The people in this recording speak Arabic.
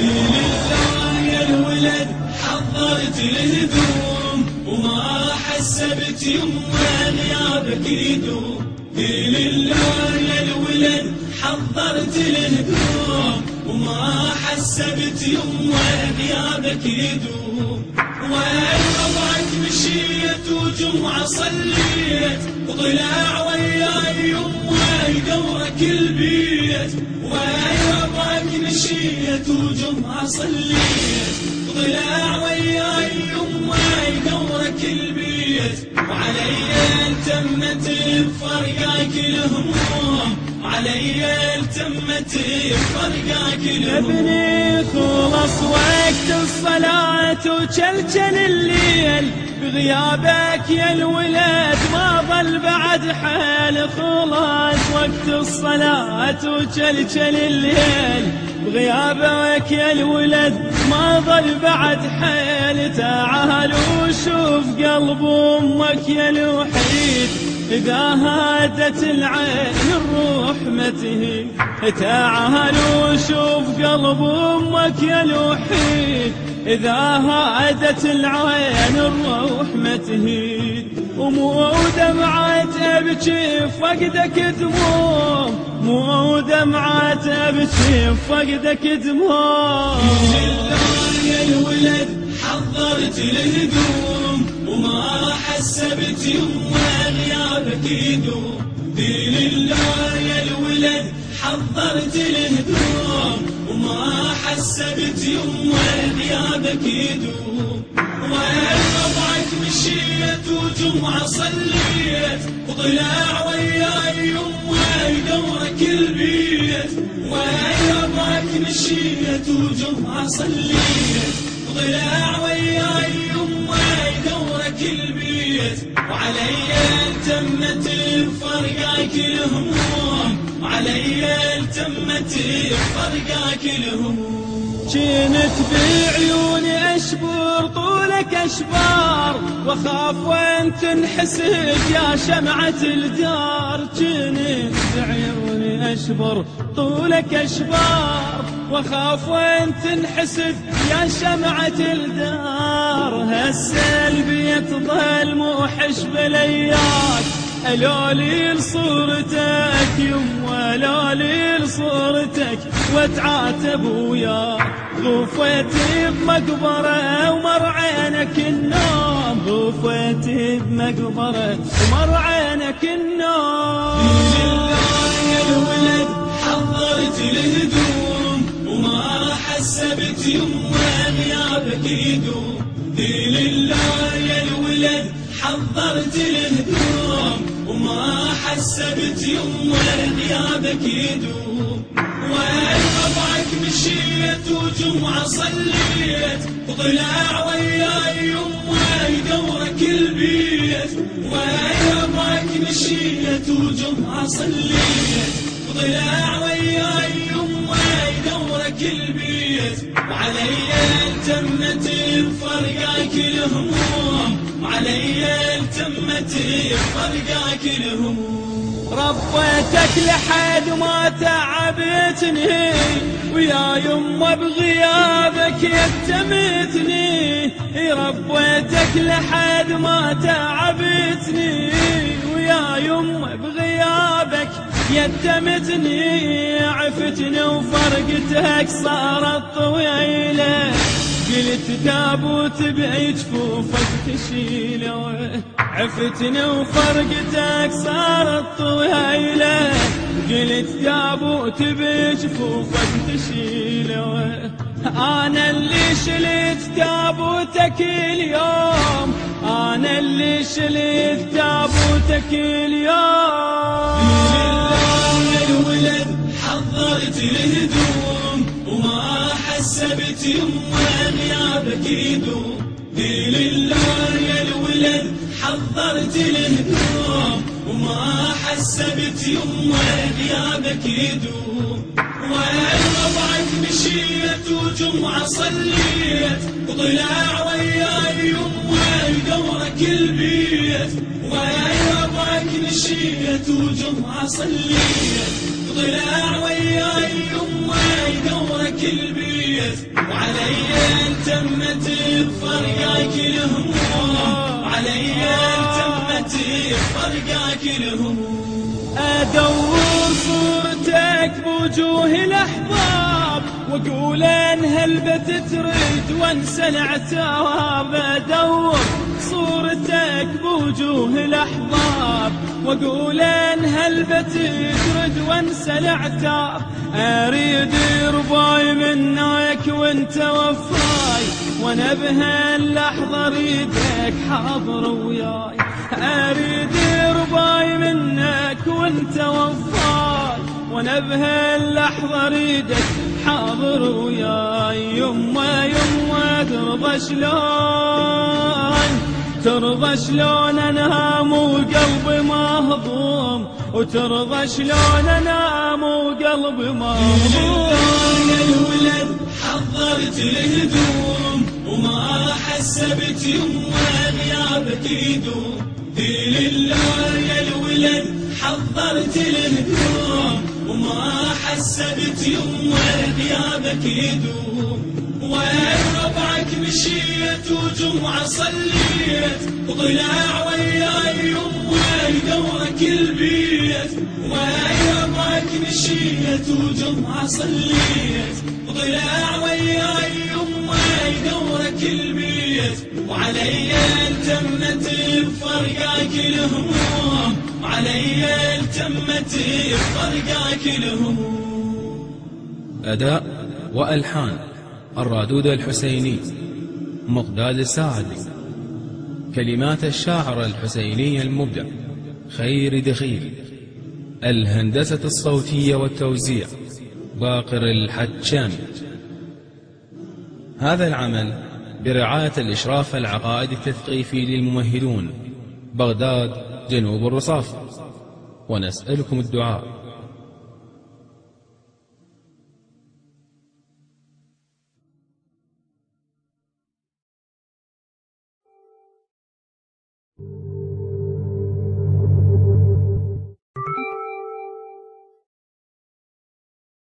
لله يا الولد حضرت الهدوم وما حسبت يما غيابك يدوم لله يا الولد حضرت الهدوم وما حسبت يما غيابك يدوم وين وضعك مشيت وجمعة صليت وضلع وياي يما يدورك البيت. وين مشيت وجمعة صليت. وضلع وياي يما يدورك البيت. وعلي التمت بفرقاك الهموم. علي التمت بفرقاك الهموم ابني خلص وقت الصلاة وشلشل الليل. بغيابك يا الولد ما ظل بعد حال خلاص وقت الصلاة وشلشل الليل. بغيابك يا الولد ما ظل بعد حيل. تعال وشوف قلب أمك يا الوحيد. إذا هادت العين الروح ما تهيد تعال وشوف قلب أمك يا الوحيد إذا هادت العين الروح ما تهيد ومو دمعة أبكي فقدك دموم مو دمعة أبكي فقدك لله يا الولد حضرت الهدوم وما حسبت يما غيابك يدوم لله يا الولد حضرت الهدوم وما حسبت يما غيابك يدوم وين وضعك مشيت وجمعة صليت. وضلع وياي يما يدورك البيت. وين وضعك مشيت وجمعة صليت. وضلع وياي يما البيت وعلي التمت بفرقاك الهموم علي التمت بفرقاك الهموم. كنت بعيوني اشبر طولك أشبار واخاف وين تنحسد يا شمعة الدار كنت بعيوني اشبر طولك أشبار واخاف وين تنحسد يا شمعة الدار. هالسلبية تظل موحش بلياك الولي لصورتك يما الولي لصورتك واتعاتب وياك غفيتي بمقبرة ومر عينك النوم. غفيتي بمقبرة ومر عينك النوم. لله يا الولد حضرت الهدوم وما حسبت يما غيابك يدوم لله يا الولد حضرت الهدوم وما حسبت يما غيابك يدوم وين وضعك مشيت وجمعة صليت. وضلع وياي يما يدورك البيت. وين وضعك مشيت وجمعة صليت. وضلع وياي وعلي التمت بفرقاك الهموم. وعلي التمت بفرقاك الهموم. ربيتك لحد ما تعبتني ويا يما بغيابك يتمتني. ربيتك لحد ما تعبتني ويا يما بغيابك يتمتني عفتني وفرقتك صارت طويلة. قلت تابوت جفوفك تشيله. عفتني وفرقتك صارت طويلة. قلت تابوت بجفوفك تشيله أنا اللي شلت تابوتك اليوم. أنا اللي شلت تابوتك اليوم. يا الولد حضرت الهدوم. وما حسبت يما غيابك يدوم يا الولد حضرت الهدوم وما حسبت يما غيابك يدوم. وين وضعك مشيت وجمعة صليت وضلع وياي يما يدورك البيت وين وضعك مشيت وجمعة صليت وضلع وياي يمه دورك البيت وعلي تمت بفرقاك الهموم. علي تمت بفرقاك الهموم أدور صورتك بوجوه الأحباب وأقول إن هلبة تريد وأنسى العتاب أدور صورتك بوجوه الأحباب وأقول إن هلبة تريد وأنسى العتاب أريد رباي منك وأنت وفاي. وأنا بهاللحظة اريدك حاضر وياي. أريد رباي منك وأنت وفاي وأنا بهاللحظة اريدك حاضر وياي. يما يما ترضى شلون؟ ترضى شلون انام وقلبي مهضوم؟ وترضى شلون انام وقلبي مهضوم؟ يا الولد حضرت الهدوم. وما حسبت يما غيابك يدوم ذي لله يا الولد حضرت الهدوم وما حسبت يما غيابك يدوم وين ربعك مشيت وجمعة صليت. وضلع وياي يما دورك البيت. وين ربعك مشيت وجمعة صليت. وضلع وياي يما دورك البيت وعلي التمت بفرقاك الهموم. وعلي التمت بفرقاك الهموم. أداء وألحان الرادود الحسيني مقداد الساعدي. كلمات الشاعر الحسيني المبدع خير دخيل. الهندسة الصوتية والتوزيع باقر الحجامي. هذا العمل برعاية الإشراف العقائدي التثقيفي للممهدون بغداد جنوب الرصاف. ونسألكم الدعاء.